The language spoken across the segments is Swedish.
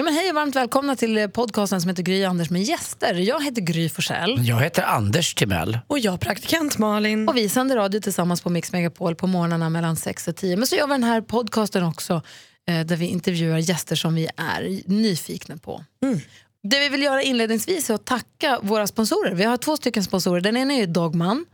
Ja, men hej och varmt välkomna till podcasten som heter Gry Anders med gäster. Jag heter Gry Forssell. Jag heter Anders Timell. Och jag praktikant Malin. Och vi sänder radio tillsammans på Mix Megapol på morgnarna mellan 6 och 10. Men så gör vi den här podcasten också eh, där vi intervjuar gäster som vi är nyfikna på. Det vi vill göra inledningsvis är att tacka våra sponsorer. Vi har två stycken sponsorer. Den ena är Dogman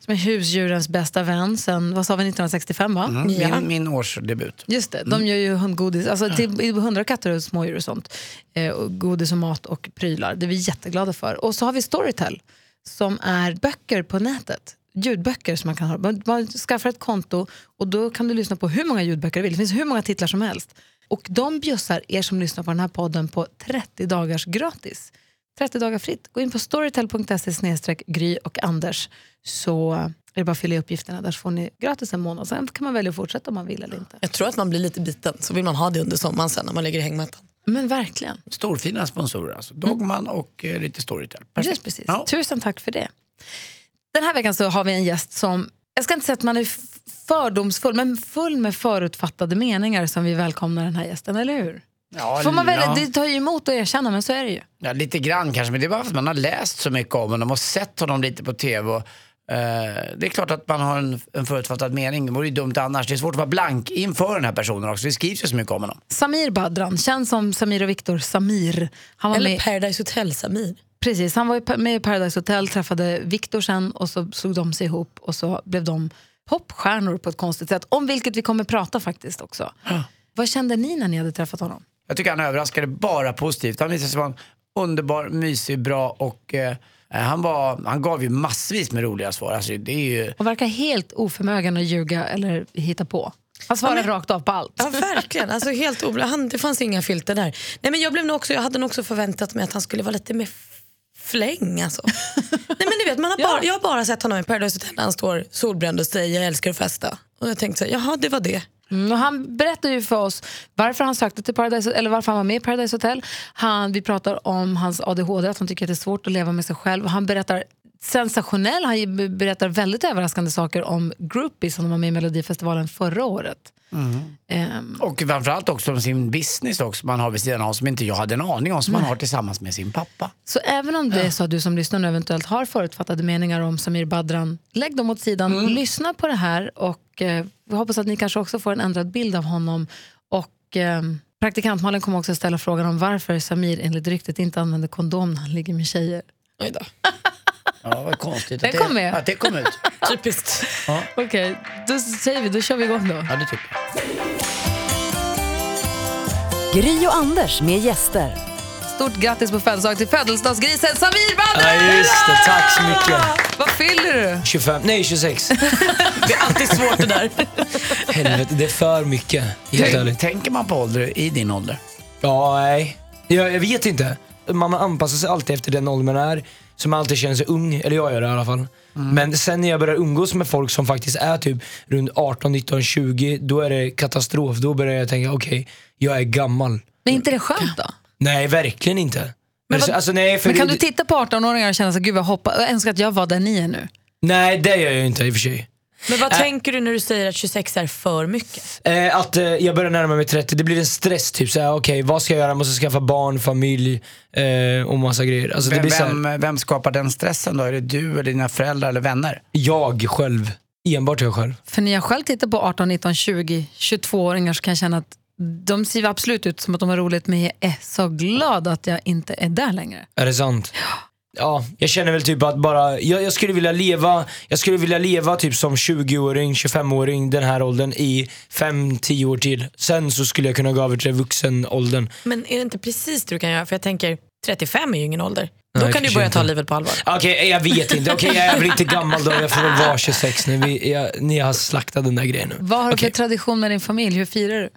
som är husdjurens bästa vän sen vad sa vi, 1965 va? Mm, min, min årsdebut. Just det, de gör ju hundgodis, alltså till hundra katter och smådjur och sånt. Eh, och godis och mat och prylar. Det är vi jätteglada för. Och så har vi Storytel som är böcker på nätet. Ljudböcker som man kan ha. Man, man skaffar ett konto och då kan du lyssna på hur många ljudböcker du vill. Det finns hur många titlar som helst. Och de bjussar er som lyssnar på den här podden på 30 dagars gratis. 30 dagar fritt. Gå in på storytel.se gry och Anders så är det bara att fylla i uppgifterna. Där så får ni gratis en månad. Sen kan man välja att fortsätta om man vill eller inte. Jag tror att man blir lite biten, så vill man ha det under sommaren sen när man ligger i hängmattan. Men verkligen. Storfina sponsorer alltså. Dogman och eh, lite Storytel. Just precis. Ja. Tusen tack för det. Den här veckan så har vi en gäst som, jag ska inte säga att man är fördomsfull, men full med förutfattade meningar som vi välkomnar den här gästen, eller hur? Ja, Får man väl, ja. Det tar ju emot att erkänna, men så är det ju. Ja, lite grann kanske, men det är bara för att man har läst så mycket om honom och sett honom lite på tv. Och, eh, det är klart att man har en, en förutfattad mening. Det vore ju dumt annars. Det är svårt att vara blank inför den här personen också. Det skrivs ju så mycket om honom. Samir Badran, känd som Samir och Viktor Samir. Han var Eller med, Paradise Hotel Samir. precis, han var med i Paradise Hotel, träffade Viktor sen och så slog de sig ihop och så blev de popstjärnor på ett konstigt sätt. Om vilket vi kommer prata faktiskt också. Vad kände ni när ni hade träffat honom? Jag tycker han överraskade bara positivt. Han visade sig vara en underbar, mysig, bra och eh, han, var, han gav ju massvis med roliga svar. Alltså, det är ju... Och verkar helt oförmögen att ljuga eller hitta på. Han svarar rakt av på allt. Ja, verkligen. Alltså, helt obla. han, det fanns inga filter där. Nej, men jag, blev nog också, jag hade nog också förväntat mig att han skulle vara lite mer fläng. Alltså. Nej, men du vet, man har bara, jag har bara sett honom i Paradise Hotel han står solbränd och säger jag älskar att festa. Och jag tänkte så här, jaha det var det. Mm, och han berättar ju för oss varför han sökte till Paradise, eller varför han var med i Paradise Hotel. Han, vi pratar om hans ADHD, att han tycker att det är svårt att leva med sig själv. Han berättar sensationell, han be- berättar väldigt överraskande saker om groupies som de var med i Melodifestivalen förra året. Ehm, Och framförallt också om sin business också man har vid sidan av som inte jag hade en aning om som man har tillsammans med sin pappa. så även om det är så att du som lyssnar nu eventuellt har förutfattade meningar om Samir Badran, lägg dem åt sidan, lyssna på det här och eh, vi hoppas att ni kanske också får en ändrad bild av honom. Och eh, praktikantmalen kommer också ställa frågan om varför Samir enligt ryktet inte använder kondom när han ligger med tjejer. Oj då. Ja, vad konstigt Den att, kom det, med. att det kom ut. Typiskt. Okej, då säger vi, då kör vi igång då. Ja, det tycker jag. Gry och Anders med gäster. Stort grattis på födelsedag till födelsedagsgrisen Samir Badran! Ja, just det. Tack så mycket. Vad fyller du? 25, nej 26. Det är alltid svårt det där. Helvete, det är för mycket. Helt. Tänker man på ålder i din ålder? Ja, nej. Jag, jag vet inte. Man anpassar sig alltid efter den ålder man är. Man alltid känner sig ung, eller jag gör det i alla fall. Men sen när jag börjar umgås med folk som faktiskt är typ runt 18, 19, 20, då är det katastrof. Då börjar jag tänka, okej, jag är gammal. Men inte det skönt då? Nej, verkligen inte. Men, vad- alltså, nej, för Men kan det- du titta på 18-åringar och känna så gud vad hoppa, jag önskar att jag var där ni är nu? Nej, det gör jag inte i och för sig. Men vad tänker du när du säger att 26 är för mycket? Eh, att eh, jag börjar närma mig 30, det blir en stress. Typ såhär, okej vad ska jag göra? Jag måste skaffa barn, familj eh, och massa grejer. Alltså, det Vem, vem, vem skapar den stressen då? Är det du, eller dina föräldrar eller vänner? jag själv. Enbart jag själv. För när jag själv tittar på 18, 19, 20, 22-åringar så kan jag känna att de ser absolut ut som att de har roligt men jag är så glad att jag inte är där längre. Är det sant? Ja, jag känner väl typ att bara, jag, jag skulle vilja leva, jag skulle vilja leva typ som 20-åring, 25-åring, den här åldern i 5-10 år till. Sen så skulle jag kunna gå över till vuxenåldern. Men är det inte precis det du kan göra? För jag tänker, 35 är ju ingen ålder. Då Nej, kan du börja ta inte. livet på allvar. Okej, jag vet inte. Okej, jag är väl inte gammal då, jag får väl vara 26 när vi, jag, ni har slaktat den där grejen nu. Vad har du Okej. för tradition med din familj? Hur firar du?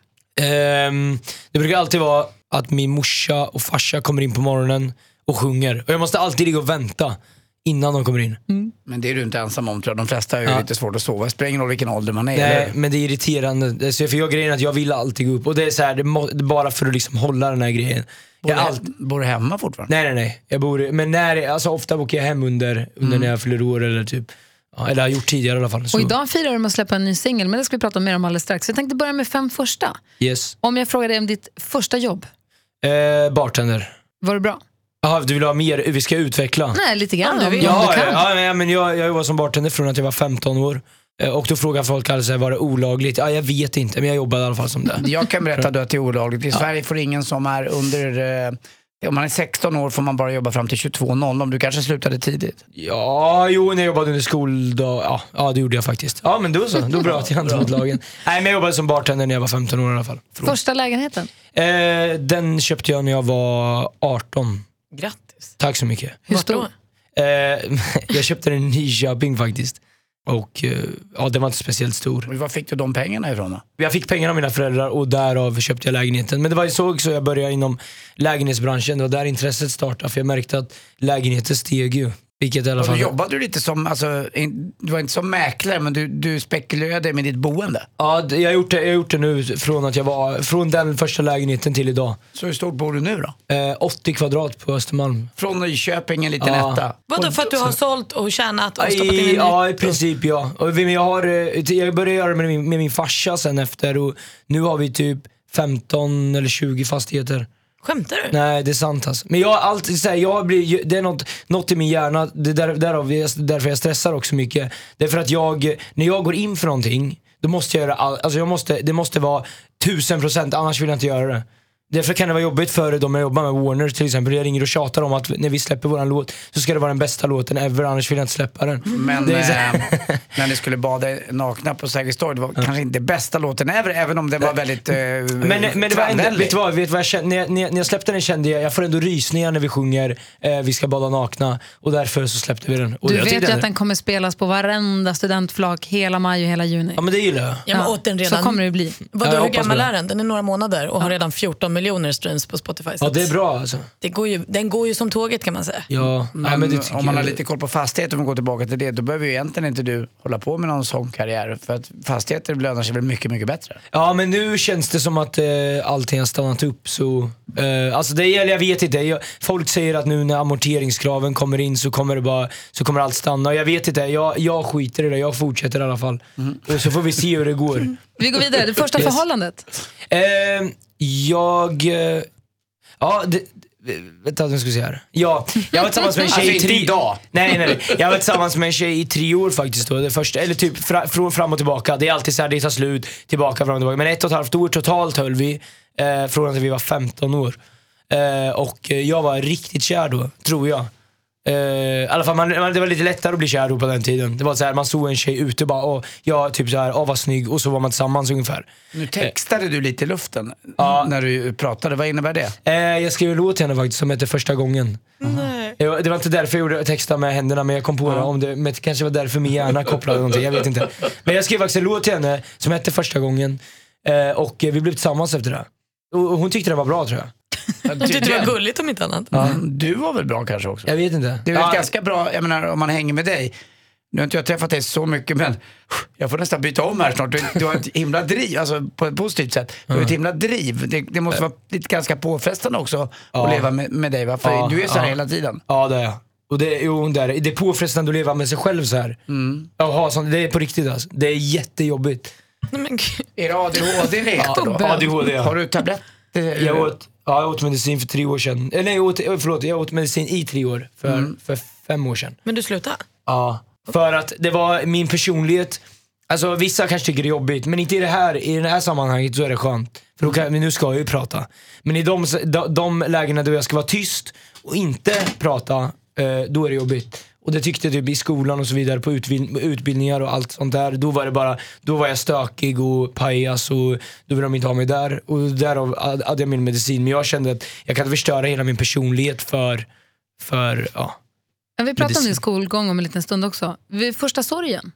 Ehm, det brukar alltid vara att min morsa och farsa kommer in på morgonen och sjunger. Och jag måste alltid ligga och vänta innan de kommer in. Men det är du inte ensam om tror jag. De flesta har ju Ja. lite svårt att sova. Det spelar ingen roll vilken ålder man är. Nej, eller? men det är irriterande. Så- För jag grejen att jag vill alltid gå upp och det är så här, det må, bara för att liksom hålla den här grejen. Bor, Jag alltid, bor du hemma fortfarande? nej nej nej, jag bor, men när, alltså ofta åker jag hem under, under när jag fyller år eller typ, ja, eller har gjort tidigare i alla fall. Så, Och idag firar du med att släppa en ny singel, men det ska vi prata mer om alldeles strax. Jag tänkte börja med fem första. yes. Om jag frågar dig om ditt första jobb, Eh, bartender. var det bra? Jaha, du vill ha mer, vi ska utveckla? Nej, lite grann Om du vill. om Ja, du kan. ja, ja, men jag, jag jobbade som bartender från att jag var 15 år. Eh, Och då frågar folk alltså, var det olagligt? Ja, jag vet inte, men jag jobbade i alla fall som det. Jag kan berätta då att det är olagligt. I Sverige får ingen som är under... Eh, om man är 16 år får man bara jobba fram till 22.00. Du kanske slutade tidigt? Ja, jo när jag jobbade under skoldag, ja, ja det gjorde jag faktiskt. Ja men då så, då bröt jag inte mot lagen. Nej men jag jobbade som bartender när jag var 15 år i alla fall. Första lägenheten, Eh, den köpte jag när jag var 18. Grattis. Tack så mycket. hur stor? Eh, jag köpte den i Nyköping faktiskt. Och eh, ja, den var inte speciellt stor. Var fick du de pengarna ifrån då? Jag fick pengar av mina föräldrar och därav köpte jag lägenheten. Men det var ju så också jag började inom lägenhetsbranschen. Det var där intresset startade för jag märkte att lägenheter steg ju. Vilket i alla Och då fall... jobbade du lite som, alltså, in, du var inte som mäklare men du, du spekulerade med ditt boende. Ja, det- jag har gjort det, jag har gjort det nu från att jag var, från den första lägenheten till idag. Så hur stort bor du nu då? Eh, 80 kvadrat på Östermalm. Från Nyköping, en liten Ja. etta. Vadå för att du har sålt och tjänat och stoppat in I, en ny? ja, i princip ja. Och vi- men jag, har, eh, jag började göra det med min, med min farsa sen efter och nu har vi typ 15 eller 20 fastigheter. Skämtar du? Nej det är sant alltså. Men jag har alltid så här, jag blir, det är något, något i min hjärna, det är där, därav, därför jag stressar också mycket. Det är för att jag, när jag går in för någonting, då måste jag göra all, alltså jag måste, det måste vara tusen procent annars vill jag inte göra det. Därför kan det vara jobbigt för de jag jobbar med, Warner till exempel. Jag ringer och tjatar om att när vi släpper våran låt så ska det vara den bästa låten ever, annars vill jag inte släppa den. Men Det eh, när ni skulle bada nakna på Sergels torg, det var kanske inte bästa låten ever, även om den var väldigt eh, Men, men det var ändå, vet du vad, vet vad jag kände, när, när, när jag släppte den kände jag, jag får ändå rysningar när vi sjunger eh, Vi ska bada nakna och därför så släppte vi den. Och Du vet ju att den kommer spelas på varenda studentflak hela maj och hela juni. Ja men det gillar jag. Ja, men åt den redan. Så kommer det bli. Vadå, Ja, hur gammal det. är den? Den är några månader och har redan 14 miljoner streams på Spotify. Ja det är bra alltså. Det går ju, den går ju som tåget kan man säga. Ja, Men, ja, men det om man har lite koll på fastigheter, om går tillbaka till det, då behöver ju egentligen inte du hålla på med någon sångkarriär. För att fastigheter lönar sig väl mycket, mycket bättre. Ja men nu känns det som att eh, allting har stannat upp så, eh, alltså det gäller, jag vet inte. Jag, folk säger att nu när amorteringskraven kommer in så kommer det bara, så kommer allt stanna. Jag vet inte, jag, jag skiter i det, jag fortsätter i alla fall. Och så får vi se hur det går. Vi går vidare. Det första Yes. förhållandet. Eh, jag... Eh, ja, det, Vänta, nu ska vi se här. Ja, jag var tillsammans med en tjej Alltså i tre... idag. Nej, nej, nej. Jag var tillsammans med en tjej i tre år faktiskt. Då, det första, eller typ fra, från fram och tillbaka. Det är alltid så här, det tar slut, tillbaka, fram och tillbaka. Men ett och ett halvt år totalt höll vi. Eh, från att vi var 15 år. Eh, och jag var riktigt kär då, tror jag. I alla fall, man, man, det var lite lättare att bli kär på den tiden. Det var så här, man såg en tjej ute och bara, åh, jag typ så här, åh vad snygg. Och så var man tillsammans ungefär. Nu textade du lite i luften Ja. när du pratade. Vad innebär det? Eh, jag skrev en låt till henne faktiskt som hette Första gången. Jag, det var inte därför jag gjorde texta med händerna men jag kom på det. Om det men det kanske var därför min hjärna kopplade någonting, jag vet inte. Men jag skrev faktiskt en låt till henne som hette Första gången. Eh, och vi blev tillsammans efter det. Och, och hon tyckte den var bra tror jag. Jag tyckte det var gulligt om inte annat. Mm, Du var väl bra kanske också? Jag vet inte. Det är väl Ja, ganska bra, jag menar om man hänger med dig. Nu har inte jag träffat dig så mycket men jag får nästan byta om här snart. Du, du har ett himla driv, alltså på ett positivt sätt. Du har ett himla driv. Det, det måste vara lite ganska påfrestande också Ja. att leva med, med dig va? För Ja, du är så här ja. hela tiden. Ja det är jag. Och det, jo, det, är, det. det är påfrestande att leva med sig själv så här. Jaha, sånt, det är på riktigt alltså. Det är jättejobbigt. Nej, men. Är det ADHD det heter då? Ja, ADHD ja. Har du tabletter? Jag åt, ja, jag åt medicin för tre år sedan. Eh, nej, åt, eh, förlåt, jag åt medicin i tre år. För, för fem år sedan. men du slutade? Ja. För att det var min personlighet. Alltså vissa kanske tycker det är jobbigt, men inte i det här, i det här sammanhanget så är det skönt. För då kan, men nu ska jag ju prata. Men i de, de, de lägena då jag ska vara tyst och inte prata, eh, då är det jobbigt. Och det tyckte typ i skolan och så vidare, på utbild, utbildningar och allt sånt där. Då var det bara, då var jag stökig och pajas och då ville de inte ha mig där. Och därav hade jag min medicin. Men jag kände att jag kan inte förstöra hela min personlighet för, för ja, vi pratar om din skolgång om en liten stund också. Vid första sorgen.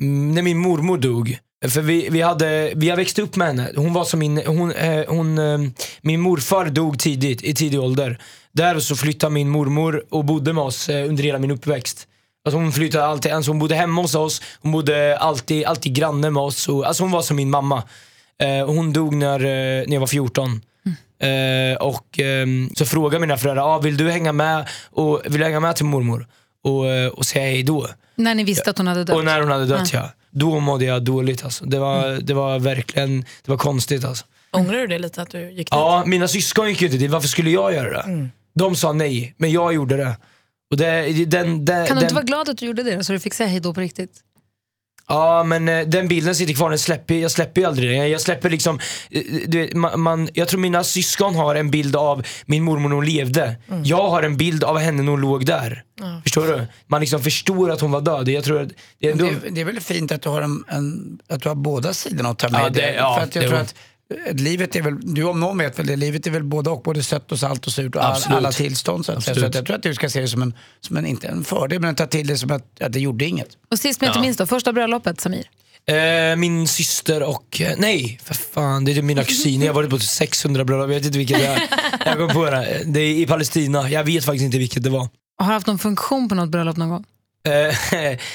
Mm, när min mormor dog. För vi, vi, hade, vi har växt upp med henne. Hon var som min, hon, eh, hon, eh, min morfar dog tidigt, i tidig ålder. Där så flyttade min mormor och bodde med oss eh, under hela min uppväxt. Alltså hon flyttade alltid, alltså hon bodde hemma hos oss, hon bodde alltid, alltid granne med oss. Och, alltså hon var som min mamma. Eh, hon dog när, eh, när jag var 14. Eh, och ehm, så frågade mina föräldrar, ah, vill du hänga med och vill du hänga med till mormor och, eh, och säga hej då? När ni visste att hon hade dött? Och när hon hade dött ja. Då mådde jag dåligt alltså. Det var, det var verkligen, det var konstigt alltså. Ångrar du det lite att du gick dit? Ja, mina syskon gick ju inte dit. Varför skulle jag göra det? De sa nej, men jag gjorde det. Och det, den, den, Kan du den, inte vara glad att du gjorde det så du fick säga hej då på riktigt? Ja men eh, den bilden sitter kvar, den släpper, jag släpper ju aldrig den. Jag släpper liksom, eh, du man, man, jag tror mina syskon har en bild av min mormor när hon levde. Jag har en bild av henne när hon låg där. Förstår du? Man liksom förstår att hon var död. Jag tror att det är ändå... Det, det är väl fint att du har, en, en, att du har båda sidorna att ta med Ja, det- dig. ja, För att jag det tror var- att livet är väl, du om någon vet väl det, livet är väl både och, både sött och salt och surt och all, alla tillstånd. Så, att, så att jag tror att du ska se det som en, som en inte en fördel, men ta till det som att, att det gjorde inget. Och sist men inte minst då, första bröllopet Samir. Eh, min syster och, eh, nej för fan det är typ mina kusiner. Jag har varit på 600 bröllop, jag vet inte vilket det är. Jag kom på det. Det är i Palestina, jag vet faktiskt inte vilket det var. Har du haft någon funktion på något bröllop någon gång? Eh,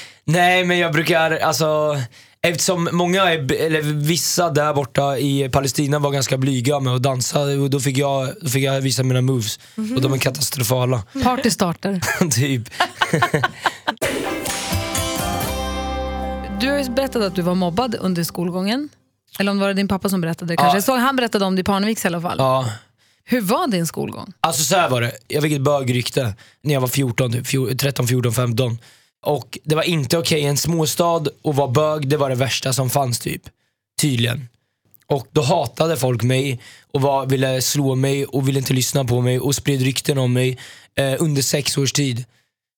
nej men jag brukar, alltså Eftersom många, eller vissa där borta i Palestina var ganska blyga med att dansa, och då fick jag, då fick jag visa mina moves. Och de är katastrofala. Party starter. typ. Du har ju berättat att du var mobbad under skolgången. Eller om det var din pappa som berättade kanske. Ja. Jag såg, han berättade om det i Parneviks i alla fall. Ja. Hur var din skolgång? Alltså så här var det, jag fick ett bögrykte när jag var 14, typ, Fjor- 13, 14, 15. Och det var inte okej i en småstad att vara bög, det var det värsta som fanns typ. Tydligen. Och då hatade folk mig och var, ville slå mig och ville inte lyssna på mig och spred rykten om mig eh, under sex års tid.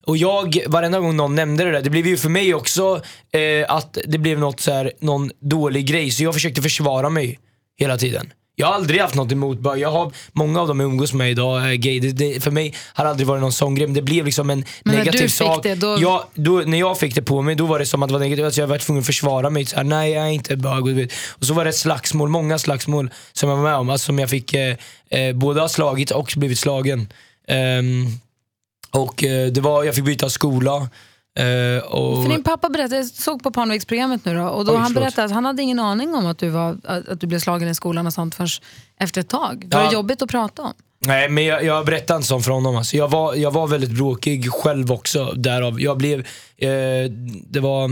Och jag, varenda gång någon nämnde det där, det blev ju för mig också eh, att det blev något så här, någon dålig grej. Så jag försökte försvara mig hela tiden. Jag har aldrig haft något emot bög. Jag har, många av dem jag umgås med idag är gay. Det, det, för mig har det aldrig varit någon sån grej, men det blev liksom en Men när negativ fick sak. det, då- Ja, då, när jag fick det på mig, då var det som att det var negativt. Alltså jag var tvungen att försvara mig. Så här, Nej, jag är inte bög. Och, så var det slagsmål, många slagsmål som jag var med om. Alltså, som jag fick eh, eh, både ha slagit och blivit slagen. Ehm, och eh, det var, jag fick byta skola. Eh, och, För din pappa berättade, jag såg på Parneviksprogrammet nu då, och då Oj, han berättade att han hade ingen aning om att du, var, att, att du blev slagen i skolan och sånt förrän efter ett tag. Var Ja. det jobbigt att prata om? Nej men jag, jag berättade inte sånt för honom. Alltså. Jag, var, jag var väldigt bråkig själv också därav. Jag blev, eh, det var,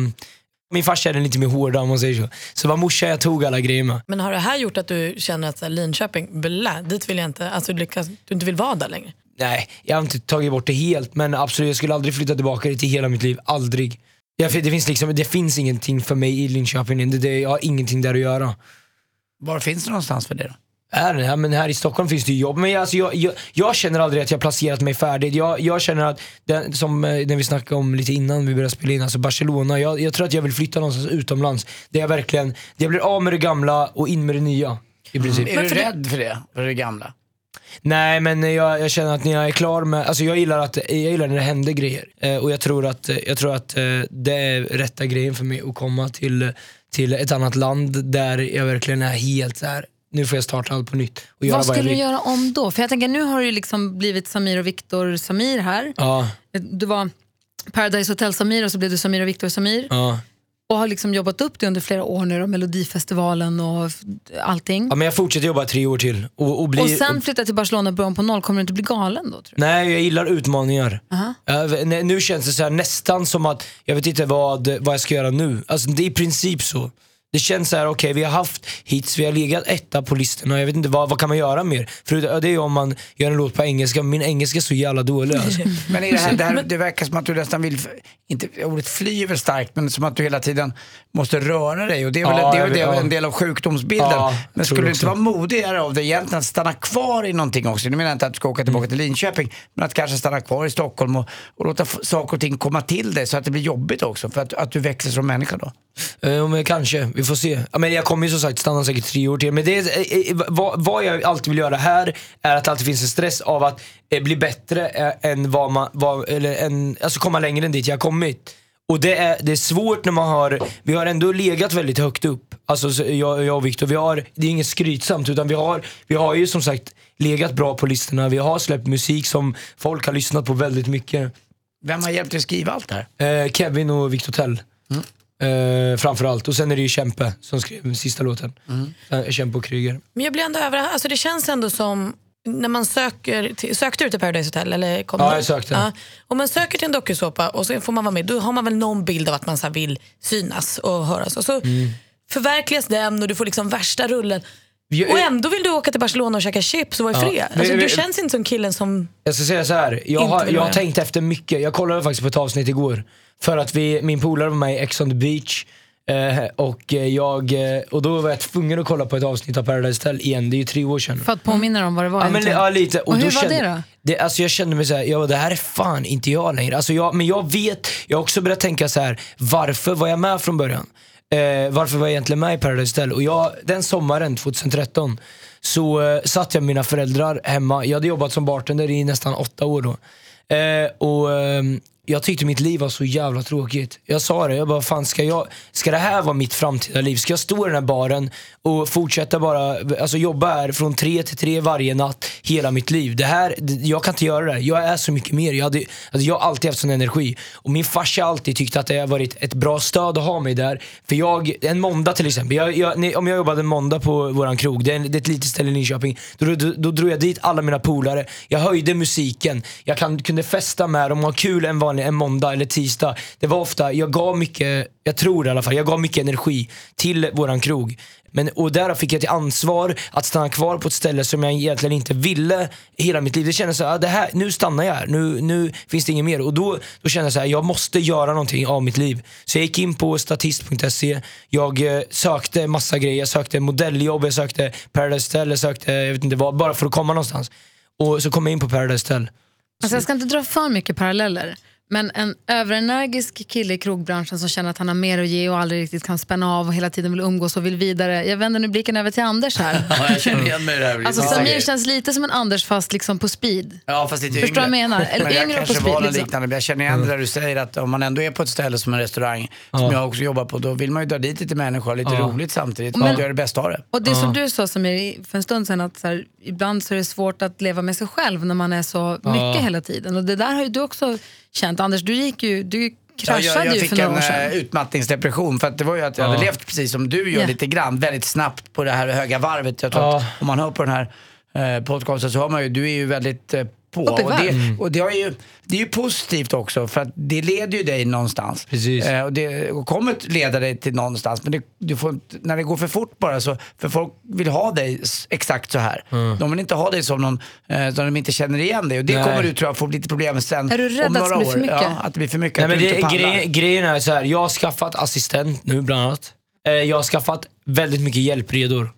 min farsa är lite mer hårda om man säger så. Så det var morsan jag tog alla grejer med. Men har det här gjort att du känner att så här, Linköping, blä, dit vill jag inte, alltså du, lyckas, du inte vill vara där längre? Nej, jag har inte tagit bort det helt men absolut, jag skulle aldrig flytta tillbaka dit i hela mitt liv. Aldrig. Jag, det, finns liksom, det finns ingenting för mig i Linköping. Det, det, jag har ingenting där att göra. Var finns det någonstans för det då? Här, här, men här i Stockholm finns det ju jobb, men jag, alltså, jag, jag, jag känner aldrig att jag placerat mig färdigt. Jag, jag känner att, den, som eh, när vi snackade om lite innan vi började spela in, alltså Barcelona, jag, jag tror att jag vill flytta någonstans utomlands. Där jag verkligen, där jag blir av med det gamla och in med det nya. I princip. Är du rädd för det? För det gamla? Nej men jag, jag känner att när jag är klar med, alltså jag gillar, att, jag gillar när det händer grejer. Eh, och jag tror att, jag tror att eh, det är rätta grejen för mig att komma till, till ett annat land där jag verkligen är helt så här. nu får jag starta allt på nytt. Och göra Vad jag skulle du vill. göra om då? För jag tänker, nu har du liksom blivit Samir och Viktor Samir här. Ja, Du var Paradise Hotel Samir och så blev du Samir och Viktor Samir. ja. Och har liksom jobbat upp det under flera år nu, då, Melodifestivalen och allting. ja men jag fortsätter jobba tre år till. Och, och, bli, och sen flytta till Barcelona och börja på noll, kommer du inte bli galen då? Tror du? Nej jag gillar utmaningar. Aha. Jag- nej, nu känns det så här, nästan som att jag vet inte vad, vad jag ska göra nu. Alltså, det är i princip så. Det känns så här, okej vi har haft hits, vi har legat etta på listorna, jag vet inte vad, vad kan man göra mer? För det det är ju om man gör en låt på engelska, min engelska är så jävla dålig alltså. Men är det, här, det, här, det verkar som att du nästan vill, inte, ordet fly är väl starkt, men som att du hela tiden måste röra dig. Och det är väl, Ja, det är väl det, ja. en del av sjukdomsbilden. Ja, men skulle det inte vara modigare av dig egentligen att stanna kvar i någonting också? Nu menar jag inte att du ska åka tillbaka till Linköping, men att kanske stanna kvar i Stockholm och, och låta saker och ting komma till dig så att det blir jobbigt också. För att, att du växer som människa då. Eh, men kanske, vi får se. Ja, men jag kommer ju som sagt stanna säkert tre år till. Men det är, eh, eh, vad, vad jag alltid vill göra här är att det alltid finns en stress av att eh, bli bättre eh, än vad man, vad, eller en, alltså komma längre än dit jag har kommit. Och det är, det är svårt när man har, vi har ändå legat väldigt högt upp. Alltså så jag, jag och Viktor, vi har, det är inget skrytsamt utan vi har, vi har ju som sagt legat bra på listorna. Vi har släppt musik som folk har lyssnat på väldigt mycket. Vem har hjälpt dig att skriva allt det här? Eh, Kevin och Viktor Tell. Eh, framförallt. Och sen är det ju Kämpe som skrev sista låten. Eh, Kämpe och Kryger. Men jag blir ändå överraskad. Alltså det känns ändå som när man söker till, sökte du till Paradise Hotel? Eller kom Ja, jag sökte. Ja. Om man söker till en dokusåpa och så får man vara med, då har man väl någon bild av att man så vill synas och höras. Och så Mm. förverkligas den och du får liksom värsta rullen. Vi- Och ändå vill du åka till Barcelona och käka chips och vara Ja. fred. Alltså, du känns inte som killen som... Jag ska säga så här. jag har, jag har tänkt efter mycket. Jag kollade faktiskt på ett avsnitt igår. För att vi, min polare var med i Ex on the beach. Eh, och, eh, jag, eh, och då var jag tvungen att kolla på ett avsnitt av Paradise Hotel igen, det är ju tre år sedan. För att påminna om vad det var Ja, men, ja, lite. Och hur då var kände, det då? Det, alltså jag kände mig såhär, ja, det här är fan inte jag längre. Alltså jag, men jag vet, jag har också börjat tänka så här: varför var jag med från början? Eh, varför var jag egentligen med i Paradise Hotel? Och jag, den sommaren 2013 så eh, satt jag med mina föräldrar hemma. Jag hade jobbat som bartender i nästan åtta år då. Eh, och ehm, jag tyckte mitt liv var så jävla tråkigt. Jag sa det, jag bara fan ska, jag, ska det här vara mitt framtida liv? Ska jag stå i den här baren och fortsätta bara, alltså jobba här från tre till tre varje natt hela mitt liv? Det här, jag kan inte göra det. Jag är så mycket mer. Jag, hade, alltså jag har alltid haft sån energi. Och min farsa har alltid tyckt att det har varit ett bra stöd att ha mig där. För jag, en måndag till exempel, jag, jag, nej, om jag jobbade en måndag på våran krog, det är, det är ett litet ställe i Linköping, då, då, då drog jag dit alla mina polare, jag höjde musiken, jag kan, kunde festa med dem och ha kul en vanlig en måndag eller tisdag. Det var ofta, jag gav mycket, jag tror i alla fall, jag gav mycket energi till våran krog. Men, och där fick jag till ansvar att stanna kvar på ett ställe som jag egentligen inte ville hela mitt liv. Det kändes så här, ah, det här nu stannar jag här, nu, nu finns det inget mer. Och då, då kände jag så här, jag måste göra någonting av mitt liv. Så jag gick in på statist.se, jag eh, sökte massa grejer, jag sökte modelljobb, jag sökte Paradise Hotel, jag sökte, jag vet inte vad, bara för att komma någonstans. Och så kom jag in på Paradise Hotel. Alltså jag ska inte dra för mycket paralleller. Men en överenergisk kille i krogbranschen som känner att han har mer att ge och aldrig riktigt kan spänna av och hela tiden vill umgås och vill vidare. Jag vänder nu blicken över till Anders här. Ja, jag känner igen mig i det här. Alltså. Samir känns lite som en Anders fast liksom på speed. Ja, fast lite Förstår yngre. vad jag menar? Eller men jag yngre och kanske på speed, var liksom. liknande. Men jag känner igen det där du säger att om man ändå är på ett ställe som en restaurang, som jag också jobbar på, då vill man ju dra dit lite människor och lite roligt samtidigt. Men- Men, göra det bästa av det. Och det som du sa Samir för en stund sedan att så här, ibland så är det svårt att leva med sig själv när man är så mycket hela tiden. Och det där har ju du också känt. Anders, du gick ju, du kraschade Ja, jag, jag ju fick för några en år sedan. eh, utmattningsdepression för att det var ju att jag hade levt precis som du gör Ja. lite grann, väldigt snabbt på det här höga varvet. Jag tror Ja. att om man hör på den här eh, podcasten så hör man ju, du är ju väldigt eh, på. Och, det, och det, har ju, det är ju positivt också för att det leder ju dig någonstans. Precis. Eh, och det och kommer att leda dig till någonstans. Men det, du får när det går för fort bara så, för folk vill ha dig exakt så här. De vill inte ha dig som någon, eh, som de inte känner igen dig. Och det Nej. kommer du tror jag få lite problem med sen. Är du rädd om att det några blir för år. mycket? Ja, att det blir för mycket. Nej, men det, grej, grejen är så här, jag har skaffat assistent nu bland annat. Eh, jag har skaffat väldigt mycket hjälpredor.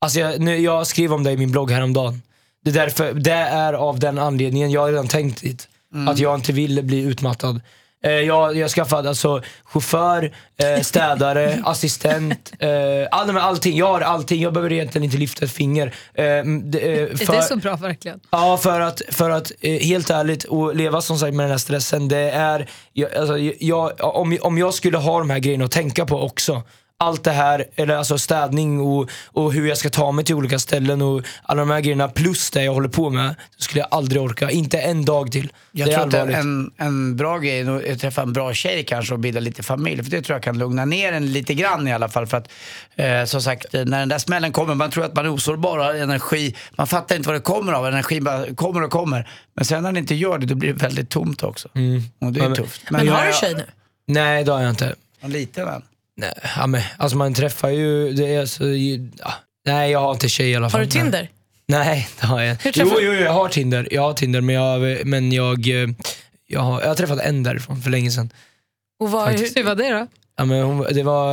Alltså jag, nu, jag skrev om det i min blogg häromdagen. Det är, därför, det är av den anledningen, jag har redan tänkt dit. Att jag inte vill bli utmattad. Eh, jag, jag har skaffat alltså chaufför, eh, städare, assistent, eh, all, allting. Jag har allting, jag behöver egentligen inte lyfta ett finger. Eh, m- det, eh, Det är så bra verkligen. Ja, för att, för att eh, helt ärligt, och leva som sagt med den här stressen, det är, jag, alltså, jag, om, om jag skulle ha de här grejerna att tänka på också, allt det här, eller alltså städning och, och hur jag ska ta mig till olika ställen och alla de här grejerna plus det jag håller på med, så skulle jag aldrig orka. Inte en dag till. Jag det tror att en, en bra grej är att träffa en bra tjej kanske och bilda lite familj. För det tror jag kan lugna ner en lite grann i alla fall. För att eh, som sagt, eh, när den där smällen kommer, man tror att man är osårbar och har energi. Man fattar inte vad det kommer av, energin bara kommer och kommer. Men sen när den inte gör det, då blir det väldigt tomt också. Och det är Mm. Men- tufft. Men jag- har du tjej nu? Nej, det har jag inte. En liten än. Nej, ja, men, alltså man träffar ju, det är så, ja. nej jag har inte tjej i alla fall. Har du Tinder? Nej, det har jag Hur inte. Jo, jo, jo, jag har Tinder. Jag har Tinder men jag, men jag, eh, jag, har, jag har träffat en därifrån för länge sedan. Och vad, hur, Hur var det då? Ja, men hon, det, var,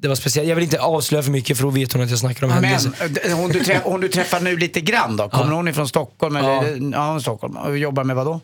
det var speciellt. Jag vill inte avslöja för mycket för då vet hon att jag snackar om henne. Men hon du, träff, hon du träffar nu lite grann då? Kommer hon ifrån Stockholm? Eller, Ja. ja, hon Stockholm. Jobbar med vad då?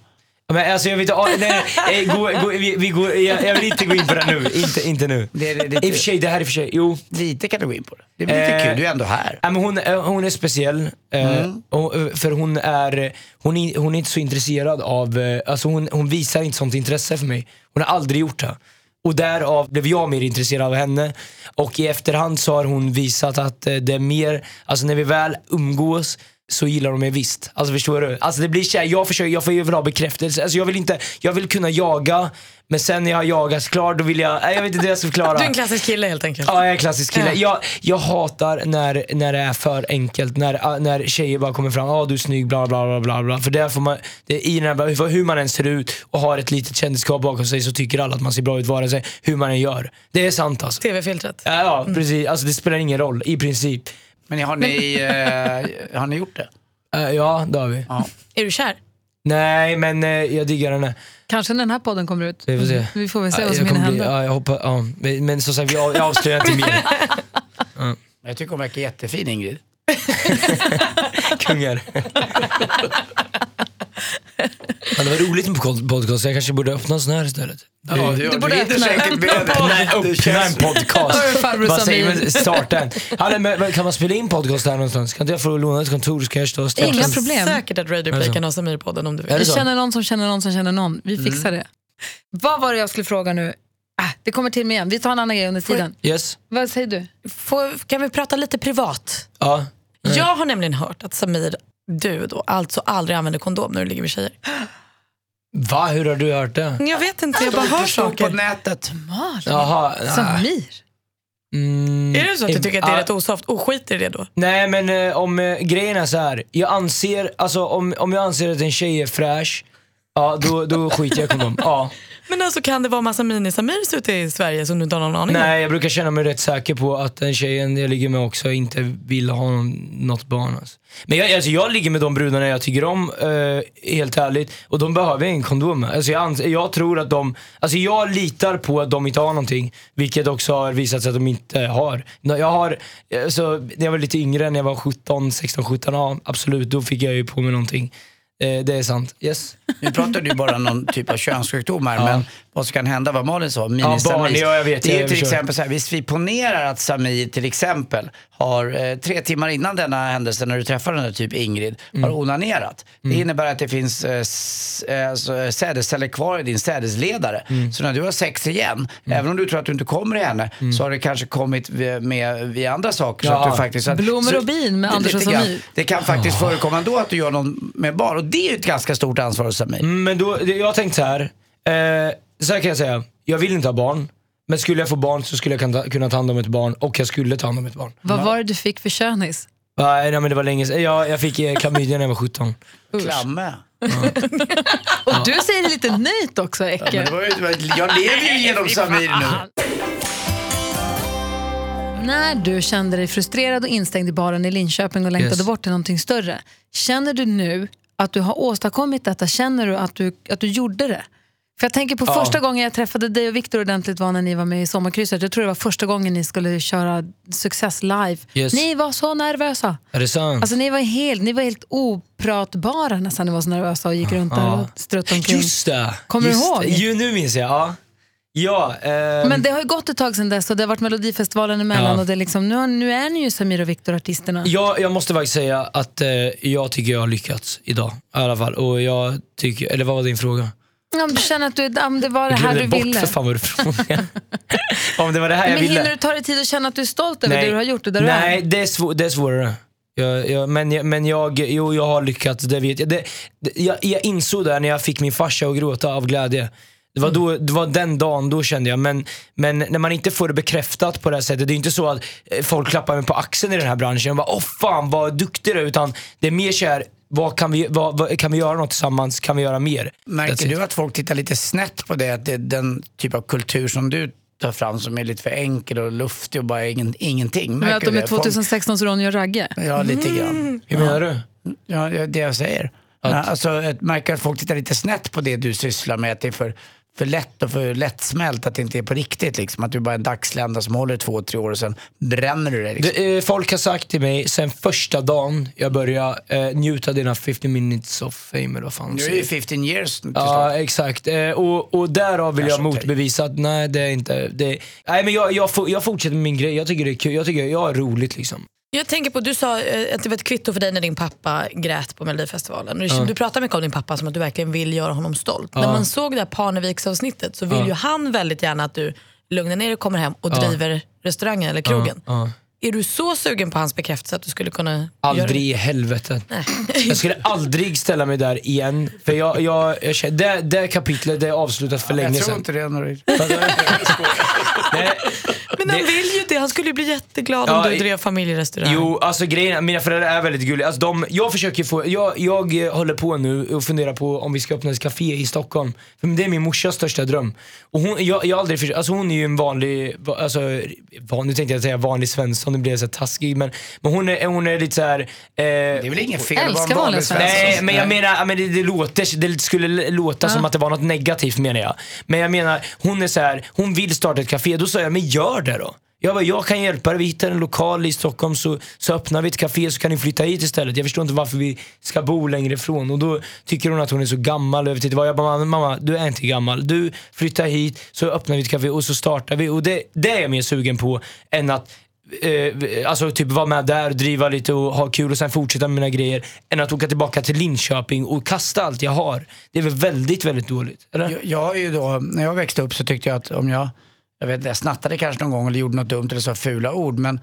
Men alltså jag vill inte, ah, nej, nej, eh, gå, gå, vi, vi går, jag, jag vill inte gå in på det nu. Inte, inte nu. Det är I och för sig, det här är i och för sig, jo. lite kan du gå in på det. Det blir lite Eh, kul, du är ändå här. Ja, men hon, eh, hon är speciell, eh, Mm. eh, för hon är, hon, är, hon är inte så intresserad av, eh, alltså hon, hon visar inte sånt intresse för mig. Hon har aldrig gjort det. Och därav blev jag mer intresserad av henne. Och i efterhand så har hon visat att eh, det är mer, alltså när vi väl umgås så gillar de mig visst. Alltså förstår du? Alltså det blir kär, jag försöker, jag får ju ha bekräftelse. Alltså jag vill inte, jag vill kunna jaga, men sen när jag har jagat klart då vill jag, nej, jag vet inte hur jag ska förklara. Du är en klassisk kille helt enkelt. Ja, jag är en klassisk kille. Ja. Jag, jag hatar när, när det är för enkelt, när, när tjejer bara kommer fram, ja ah, du är snygg, bla bla bla bla bla. För där får man, det, är i den här, hur, hur man än ser ut och har ett litet kändisskap bakom sig så tycker alla att man ser bra ut vare sig hur man än gör. Det är sant alltså. TV-filtret. Ja, ja precis. Alltså det spelar ingen roll i princip. Men har ni, eh, har ni gjort det? Eh, ja, det har vi. Ja. Är du kär? Nej, men eh, jag diggar henne. Kanske när den här podden kommer ut. Vi får se. Vi får väl se Ja, vad som jag hinner hända. Ja, jag hoppas, ja. Men, men som sagt, jag, jag avslöjar inte mer. Jag tycker hon verkar jättefin Ingrid. Kungar. Det var roligt med pod- podcast, jag kanske borde öppna en sån här istället. Ja, du, Du borde öppna- öppna en podcast. Vad säger man? Starta en. Hallå, men, men kan man spela in podcast där någonstans? Kan inte jag få låna ett kontor så kan jag stå och Inga problem. Säkert att Radio Play Alltså. kan ha Samir-podden om du Är vill. det Vi känner någon som känner någon som känner någon. Vi fixar det. Vad var det jag skulle fråga nu? Ah, det kommer till mig igen. Vi tar en annan grej under tiden. Yes? Vad säger du? Får, kan vi prata lite privat? Ja. Jag har nämligen hört att Samir, du då, alltså aldrig använder kondom när du ligger med tjejer. Va, hur har du hört det? Jag vet inte, jag bara hör såg på saker. nätet. Jaha. nej. Samir? Mm, Är det så att du tycker att det är ja. rätt osoft och skiter i det då? Nej men eh, om eh, grejen är så här. jag anser, alltså om, om jag anser att en tjej är fräsch, ja då, då skiter jag i kondom. Ja. Men alltså kan det vara massa mini-Samirs ute i Sverige som du inte har någon aning om? Nej jag brukar känna mig rätt säker på att den tjejen jag ligger med också inte vill ha någon, något barn. Alltså. Men jag, alltså, jag ligger med de brudarna jag tycker om, eh, helt ärligt, och de behöver ingen kondom. Alltså, jag, jag tror att de, alltså jag litar på att de inte har någonting, vilket också har visat sig att de inte har. Jag har, alltså, när jag var lite yngre, när jag var 17, 16, 17, ja absolut, då fick jag ju på mig någonting. Eh, det är sant. Yes. Nu pratar du bara om någon typ av könssjukdom här, men vad som kan hända, vad Malin sa, barn, mini-Samir. ja, jag vet, det är ju till exempel så här, visst vi ponerar att Samir till exempel har eh, tre timmar innan denna händelse, när du träffar den där typ Ingrid, Mm. har onanerat. Det innebär att det finns eh, eh, alltså, sädesceller kvar i din sädesledare. Mm. Så när du har sex igen, även om du tror att du inte kommer i henne, så har det kanske kommit med, med via andra saker. Så Ja. att du faktiskt, så att, Blommor så- och bin med Anders och. Samir. Det kan faktiskt förekomma ändå att du gör någon med barn och det är ju ett ganska stort ansvar hos Samir. Mm, Men då, jag har tänkt så här. Eh, så här kan jag säga, jag vill inte ha barn. Men skulle jag få barn så skulle jag kunna ta, hand om ett barn och jag skulle ta hand om ett barn. Vad var det du fick för könis? Nej, nej men det var länge sedan. Jag, jag fick eh, klamydia när jag var 17. Klamme. Och du säger det lite nöjt också, Men Ecke. det var ju, jag lever ju genom Samir nu. När du kände dig frustrerad och instängd i baren i Linköping och längtade Yes. bort till någonting större, känner du nu att du har åstadkommit detta? Känner du att du, att du gjorde det? För jag tänker på Ja. första gången jag träffade dig och Viktor ordentligt var när ni var med i Sommarkrysset. Jag tror det var första gången ni skulle köra Success live. Yes. Ni var så nervösa. Är det sant? Alltså ni var helt, ni var helt opratbara nästan. Ni var så nervösa och gick runt där Ja. och struttade omkring. Just det! Kommer du Just ihåg? det. Jo, nu minns jag. Ja. Ja, ehm, Men det har ju gått ett tag sedan dess och det har varit Melodifestivalen emellan Ja. och det är liksom, nu, nu är ni ju Samir och Viktor artisterna. jag, jag måste faktiskt säga att eh, jag tycker jag har lyckats idag. I alla fall. Och jag tycker, eller vad var din fråga? Ja, om du känner att du, om det var det Jag här glömde du bort ville. för fan vad du frågade. Om det var det här jag Men ville. hinner du ta dig tid och känna att du är stolt över det du har gjort och där Nej, du är? det är, svår, det är svårare. Jag, jag, men jag, men jag, jo, jag har lyckats, det vet jag. Det, det, jag. Jag insåg det när jag fick min farsa att gråta av glädje. Det var, då, det var den dagen, då kände jag. Men, men när man inte får det bekräftat på det här sättet, det är inte så att eh, folk klappar mig på axeln i den här branschen och bara åh fan vad duktig du är. Utan det är mer såhär, vad kan, vi, vad, vad, kan vi göra något tillsammans? Kan vi göra mer? That's Märker it. du att folk tittar lite snett på det? Att det är den typ av kultur som du tar fram som är lite för enkel och luftig och bara ingen, ingenting. Men att Märker de du är det? Folk- 2016 Ronja och Ragge? Ja, lite grann. Hur menar du? Ja, det jag säger. Ja, alltså, jag märker att folk tittar lite snett på det du sysslar med. Att det är för, för lätt och för lättsmält. Att det inte är på riktigt. Liksom. Att du bara är en dagslända som håller två, tre år och sen bränner du det. Liksom. Det, eh, folk har sagt till mig sen första dagen jag började eh, njuta av dina 50 minutes of fame eller vad fan de Nu är det ju 15 years till Ja, exakt. Eh, och, och därav vill jag okej. motbevisa att nej, det är inte... Det, nej, men jag, jag, jag fortsätter med min grej. Jag tycker det är kul. Jag tycker jag har roligt liksom. Jag tänker på, du sa eh, att det var ett kvitto för dig när din pappa grät på Melodifestivalen. Och Du, du pratar mycket om din pappa som att du verkligen vill göra honom stolt. När man såg det här Parneviks-avsnittet så vill ju han väldigt gärna att du lugnar ner dig, kommer hem och driver restaurangen eller krogen. Ja. Är du så sugen på hans bekräftelse att du skulle kunna göra Aldrig i helvete. Jag skulle aldrig ställa mig där igen. För jag, jag, jag känner, det, det kapitlet det är avslutat för länge Jag tror sedan. inte det. Nej, Men han Det- vill ju det, han skulle ju bli jätteglad Ja, om du drev familjerestaurang. Jo, alltså grejen är, mina föräldrar är väldigt gulliga. Alltså, de, jag försöker få, jag, jag håller på nu och funderar på om vi ska öppna ett café i Stockholm. För det är min morsas största dröm. Och hon, jag, jag aldrig försökt, alltså hon är ju en vanlig, va- alltså, van, nu tänkte jag säga vanlig svensson, nu blir jag så här taskig. Men, men hon, är, hon är lite så här. Eh, Det är väl inget fel att vara en vanlig svensk. Nej, men jag menar, ja, men det, det, låter, det skulle låta som att det var något negativt menar jag. Men jag menar, hon är så här, hon vill starta ett café. Då sa jag, men gör det då. Jag bara, jag kan hjälpa dig, vi hittar en lokal i Stockholm så, så öppnar vi ett café så kan ni flytta hit istället. Jag förstår inte varför vi ska bo längre ifrån. Och då tycker hon att hon är så gammal. Jag vet inte vad. Jag bara, mamma du är inte gammal. Du flyttar hit så öppnar vi ett café och så startar vi. Och det, det är jag mer sugen på än att eh, alltså typ vara med där, driva lite och ha kul och sen fortsätta med mina grejer. Än att åka tillbaka till Linköping och kasta allt jag har. Det är väl väldigt, väldigt dåligt? Eller? Jag, jag är ju då, när jag växte upp så tyckte jag att om jag, jag vet jag snattade kanske någon gång eller gjorde något dumt eller sa fula ord men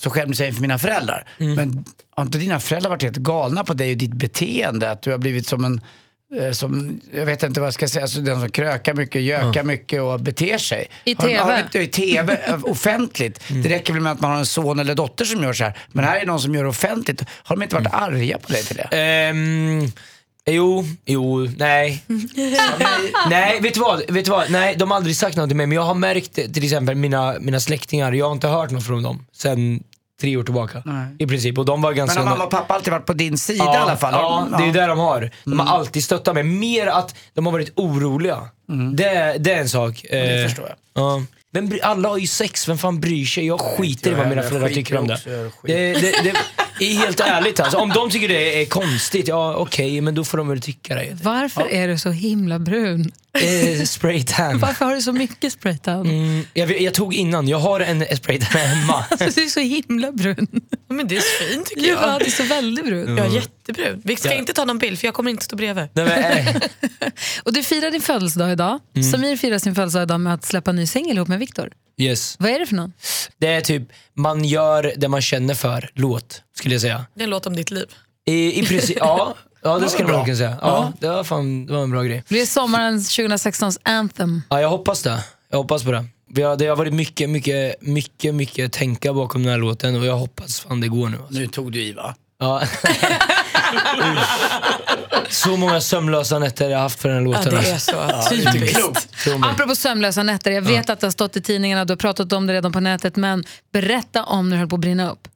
så skämdes jag inför mina föräldrar. Men har inte dina föräldrar varit helt galna på dig och ditt beteende? Att du har blivit som en, eh, som, jag vet inte vad jag ska säga, alltså den som krökar mycket, gökar mycket och beter sig. I Har- TV? Har, inte- I TV, eh, offentligt. Det räcker väl med att man har en son eller dotter som gör så här. Men här är någon som gör det offentligt. Har de inte varit arga på dig till det? Ehm, jo, jo, nej. nej, vet du vad? Vet du vad? Nej, de har aldrig sagt något till mig men jag har märkt det, till exempel mina, mina släktingar, jag har inte hört något från dem sen tre år tillbaka. Nej. I princip. Och de var Men ganska... har mamma och pappa alltid varit på din sida i alla fall? Ja, Har de- det är ju ja. där de har. De har alltid stöttat mig. Mer att de har varit oroliga. Det, det är en sak. det Eh, förstår jag. Ja. Vem bry- alla har ju sex, vem fan bryr sig? Jag skiter i vad mina föräldrar tycker om det. Det, det, det är helt ärligt alltså. Om de tycker det är konstigt, ja okej, men då får de väl tycka det. Varför är du så himla brun? Eh, spraytan. Varför har du så mycket spraytan? Mm, jag, jag tog innan, jag har en spraytan hemma. Alltså, du är så himla brun. Men det är fint tycker Ja, jag. du är så väldigt brun. Jag är jättebrun. Vi ska Ja. inte ta någon bild för jag kommer inte stå bredvid. Nej, men, Och du firar din födelsedag idag. Samir firar sin födelsedag idag med att släppa en ny singel ihop med Viktor. yes. Vad är det för någon? Det är typ, man gör det man känner för, låt, skulle jag säga. Det är en låt om ditt liv. I, i princip, ja. Ja det skulle man kunna säga. Ja, det, var fan, det var en bra grej. Det är sommarens 2016s anthem. Ja, jag hoppas det. Jag hoppas på det. Vi har, det har varit mycket, mycket, mycket, mycket tänka bakom den här låten och jag hoppas fan det går nu. Alltså. Nu tog du i va? Ja. så många sömnlösa nätter jag har haft för den här Ja, låten. det alltså. är så typiskt. Apropå sömnlösa nätter, jag vet att det har stått i tidningarna, du har pratat om det redan på nätet, men berätta om när det höll på att brinna upp.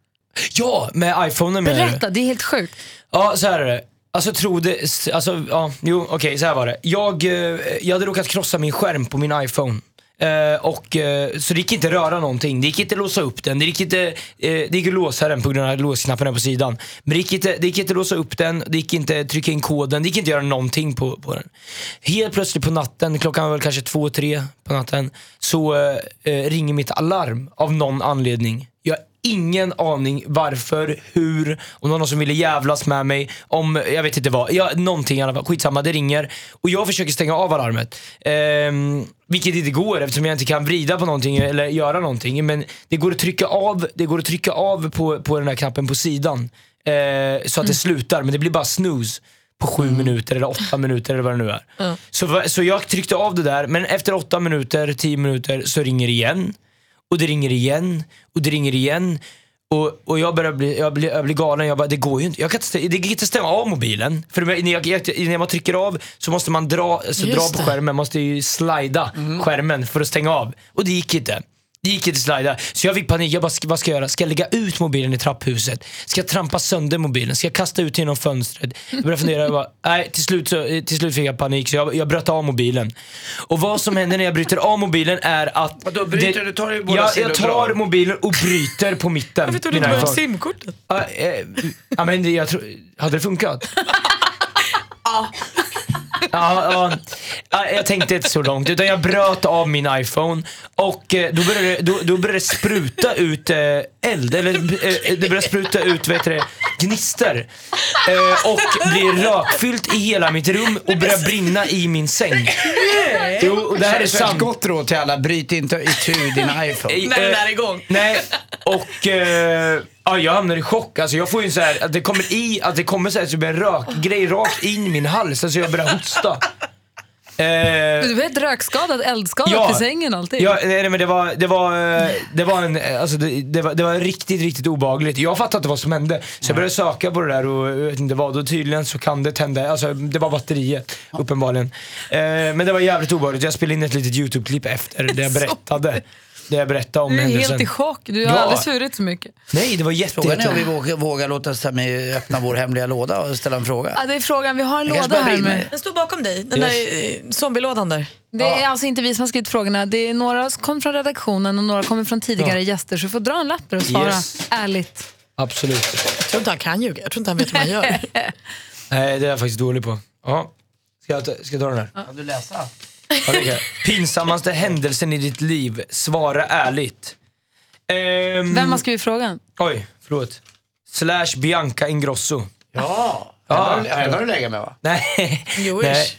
Ja, med iPhonen menar du? Berätta, det är helt sjukt. Ja, så här är det. Alltså tro det, alltså ja, jo okej så här var det. Jag, eh, jag hade råkat krossa min skärm på min iPhone. Eh, och, eh, så det gick inte röra någonting, det gick inte låsa upp den, det gick inte, eh, det gick att låsa den på grund av låsknappen på sidan. Men det gick, inte, det gick inte låsa upp den, det gick inte trycka in koden, det gick inte göra någonting på, på den. Helt plötsligt på natten, klockan var väl kanske två, tre på natten, så eh, ringer mitt alarm av någon anledning. Jag har ingen aning varför, hur, om någon som ville jävlas med mig, om jag vet inte vad. Ja, någonting i alla fall. Skitsamma, det ringer. Och jag försöker stänga av alarmet. Ehm, vilket inte går eftersom jag inte kan vrida på någonting eller göra någonting. Men det går att trycka av, det går att trycka av på, på den här knappen på sidan. Eh, så att det slutar, men det blir bara snooze på sju minuter eller åtta minuter eller vad det nu är. Så, va- så jag tryckte av det där, men efter åtta minuter, tio minuter så ringer det igen. Och det ringer igen och det ringer igen. Och, och jag börjar bli, jag blir, jag blir galen, jag bara, det går ju inte. Jag kan inte, det gick inte att stänga av mobilen. För när, jag, jag, när man trycker av så måste man dra, alltså, dra på skärmen, måste ju slida skärmen för att stänga av. Och det gick inte. Det gick inte slida. Så jag fick panik, jag bara, "Ska- vad ska jag göra? Ska jag lägga ut mobilen i trapphuset? Ska jag trampa sönder mobilen? Ska jag kasta ut genom fönstret? Jag började fundera, jag bara, nej till slut, så, eh, till slut fick jag panik så jag, jag bröt av mobilen. Och vad som händer när jag bryter av mobilen är att... Vadå, bryter du? Du tar ju båda jag, jag tar mobilen och bryter på mitten. Varför tog du inte iPhone. simkortet? Ja, eh, ja, men det- jag tror, hade det funkat? Ja, ja, ja, jag tänkte inte så långt, utan jag bröt av min iPhone och eh, då började, då, då började det spruta ut eh, eld, eller eh, det började spruta ut heter det, gnister. Eh, och bli rökfyllt i hela mitt rum och börja brinna i min säng. Jo, och det här är sant. gott råd till alla, bryt inte itu din iPhone. När den är igång. Nej, och eh, ja, jag hamnar i chock. Alltså, jag får ju så här, att det kommer i, att det kommer så här, typ en rökgrej rakt in i min hals. Alltså jag börjar hosta. Eh, Du var helt rökskadad, eldskadad i sängen och allting. Ja, nej, men det var, det var, eh, det var en, eh, alltså det, det, var, det var riktigt, riktigt obehagligt. Jag fattade inte vad som hände. Så jag började söka på det där och jag vet inte vad. Och tydligen så kan det tända, alltså det var batteriet uppenbarligen. Eh, men det var jävligt obehagligt. Jag spelade in ett litet YouTube-klipp efter där jag berättade. Där jag berättade om Du är händelsen. helt i chock. Du har Ja. aldrig svurit så mycket. Nej, det var jätte, Frågan är om vi vågar, vågar låta Sami öppna vår hemliga låda och ställa en fråga. Ja, det är frågan. Vi har en Det låda här med... Den står bakom dig, den där eh, zombielådan där. Det är alltså inte vi som har skrivit frågorna. Det är några som kommer från redaktionen och några kommer från tidigare gäster. Så du får dra en lapp och svara Yes. ärligt. Absolut. Jag tror inte han kan ljuga, jag tror inte han vet hur man gör. Nej, det är jag faktiskt dålig på. Ja. Ska jag ta, ska jag ta den här? Kan du läsa? Det jag. Pinsammaste händelsen i ditt liv? Svara ärligt. Ehm, Vem har skrivit frågan? Oj, förlåt. Slash Bianca Ingrosso. Ja, Ja. har du legat med va? Nej. You wish.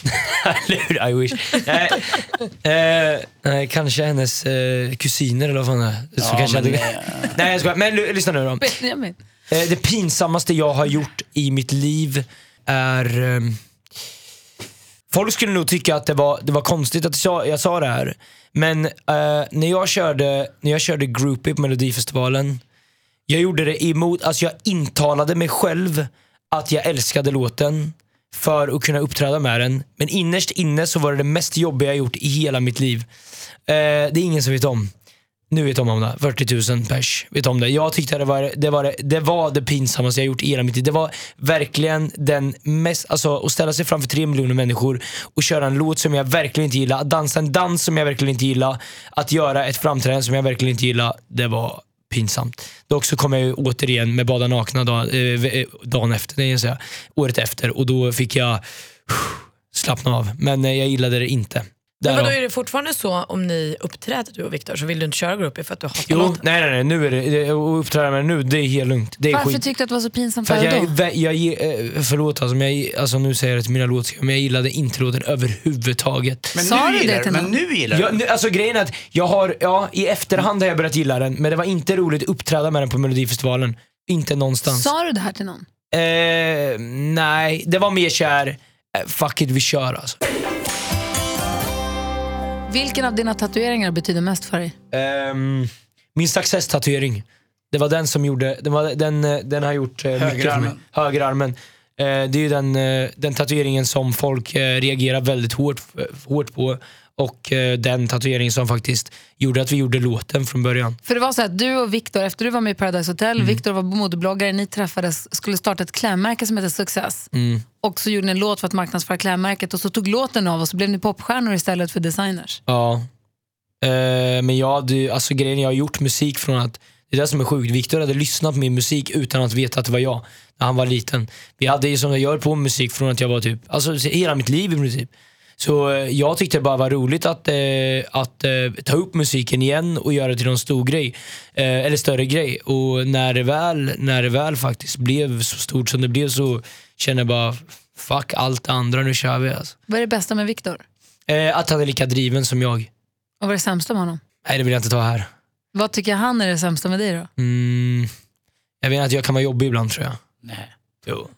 Nej. I wish. Nej. Eh, nej, kanske hennes eh, kusiner eller vad fan det är. Så Ja, kanske men, jag eh, hade... Nej jag skojar. Men lyssna nu då. Benjamin. Eh, det pinsammaste jag har gjort i mitt liv är... ehm, folk skulle nog tycka att det var, det var konstigt att jag, sa- jag sa det här. Men eh, när, jag körde, när jag körde groupie på Melodifestivalen, jag gjorde det emot, alltså jag intalade mig själv att jag älskade låten för att kunna uppträda med den. Men innerst inne så var det det mest jobbiga jag gjort i hela mitt liv. Eh, det är ingen som vet om. Nu vet de om det. 40 000 pers vet om det. Jag tyckte det var det, var det, det, var det pinsammaste jag gjort i hela mitt liv. Det var verkligen den mest, alltså att ställa sig framför tre miljoner människor och köra en låt som jag verkligen inte gillar, att dansa en dans som jag verkligen inte gillar, att göra ett framträdande som jag verkligen inte gillar. Det var pinsamt. Dock så kom jag ju återigen med Bada nakna dag, eh, eh, dagen efter, nej, jag säga, året efter och då fick jag slappna av. Men eh, jag gillade det inte. Men vadå, Därav. är det fortfarande så om ni uppträder du och Viktor så vill du inte köra groupie för att du hatar Jo, låten? nej nej nej, nu är det, uppträda med nu, det är helt lugnt. Det är Varför skit. tyckte du att det var så pinsamt För för jag, då? jag, jag, eh, förlåt alltså, men jag, alltså nu säger jag det till mina låtskrivare, men jag gillade inte låten överhuvudtaget. Men Sa nu du det till Men nu gillar Jag, du nu, alltså grejen är att jag har, ja i efterhand har jag börjat gilla den, men det var inte roligt att uppträda med den på Melodifestivalen. Inte någonstans. Sa du det här till någon? Eh, nej, det var mer kär, eh, fuck it vi kör alltså. Vilken av dina tatueringar betyder mest för dig? Ehm, min success-tatuering. Det var den som gjorde, den, var, den, eh, den har gjort eh, mycket för mig. Högerarmen. Högerarmen. Eh, det är ju den, den tatueringen som folk reagerar väldigt hårt, hårt på. Och eh, den tatueringen som faktiskt gjorde att vi gjorde låten från början. För det var så att du och Viktor, efter du var med i Paradise Hotel, Mm. Viktor var modebloggare, ni träffades, skulle starta ett klädmärke som heter Success. Mm. Och så gjorde ni en låt för att marknadsföra klädmärket och så tog låten av och så blev ni popstjärnor istället för designers. Ja. Eh, men jag hade, alltså grejen jag har gjort musik från att, det är det som är sjukt, Viktor hade lyssnat på min musik utan att veta att det var jag när han var liten. Vi hade ju som jag gör på musik från att jag var typ, alltså hela mitt liv i princip. Så eh, jag tyckte det bara var roligt att, eh, att eh, ta upp musiken igen och göra det till någon stor grej. Eh, eller större grej. Och när det, väl, när det väl faktiskt blev så stort som det blev så kände jag bara, fuck allt det andra, nu kör vi alltså. Vad är det bästa med Viktor? Eh, att han är lika driven som jag. Och vad är det sämsta med honom? Nej det vill jag inte ta här. Vad tycker han är det sämsta med dig då? Mm, jag vet att jag kan vara jobbig ibland tror jag. Nej. Jo,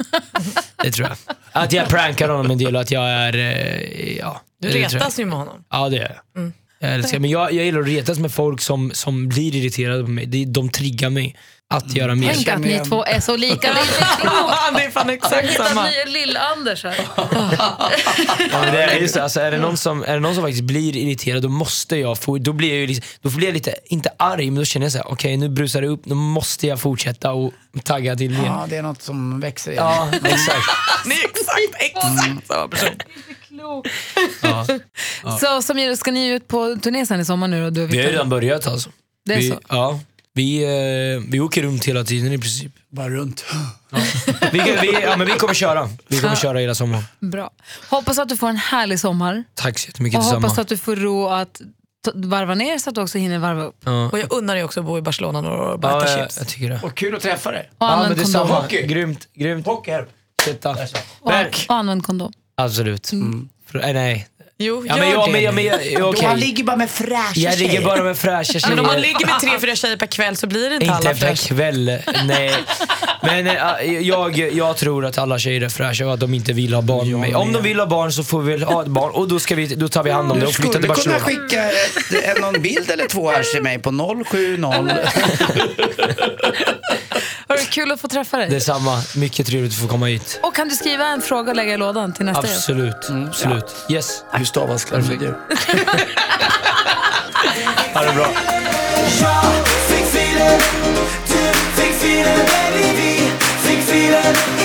det tror jag. Att jag prankar honom en del och att jag är, eh, ja. Du det tror jag. retas ju med honom. Ja det gör jag. Mm. Jag älskar, men jag, jag gillar att retas med folk som, som blir irriterade på mig. De, de triggar mig att göra mer. Tänk att ni två är så lika. det är fan exakt samma. Ni är lill-Anders här. Ja, det är just alltså, är, det någon som, är det någon som faktiskt blir irriterad då måste jag få, då blir jag, ju liksom, då blir jag lite, inte arg men då känner jag så här: okej nu brusar det upp, då måste jag fortsätta och tagga till mer. Ja, det är något som växer igen. Ja, exakt. Ni är exakt, exakt samma person. Ja. Så som, ska ni ut på turné sen i sommar nu då? Du Vi har ju redan börjat alltså. Det är vi, så? Ja. Vi, eh, vi åker runt hela tiden i princip. Bara runt. Vi, vi, ja, men vi kommer köra. Vi kommer köra hela sommaren. Bra. Hoppas att du får en härlig sommar. Tack så jättemycket Och detsamma. hoppas att du får ro att varva ner så att du också hinner varva upp. Ja. Och jag unnar dig också att bo i Barcelona några år och bara Ja, äta jag, chips. jag tycker det. Och kul att träffa dig. Och Ja, men använd kondom. detsamma. Hockey. Grymt, grymt. Hockey här. Titta. Och, Verk. och använd kondom. Absolut. För, nej, nej. Jo, Ja, gör men jag, det. men, jag, men, Då okej. Han ligger bara med fräscha Jag ligger tjejer. bara med fräscha Men om man tjejer. ligger med tre, fyra tjejer per kväll så blir det inte, Inte alla per fräscha. kväll, nej. Men eh, jag, jag tror att alla tjejer är fräscha och att de inte vill ha barn med mig. Om de vill ha barn så får vi väl ha ett barn och då, ska vi, då tar vi hand om det Du och flyttar skulle till kunna Barcelona. skicka ett, en, någon bild eller två här till mig på 070. Kul att få träffa dig? Detsamma, mycket trevligt att få komma hit. Och kan du skriva en fråga och lägga i lådan till nästa? Absolut, absolut. Yes. Hur stavas klarfigur? Ha det bra. Ny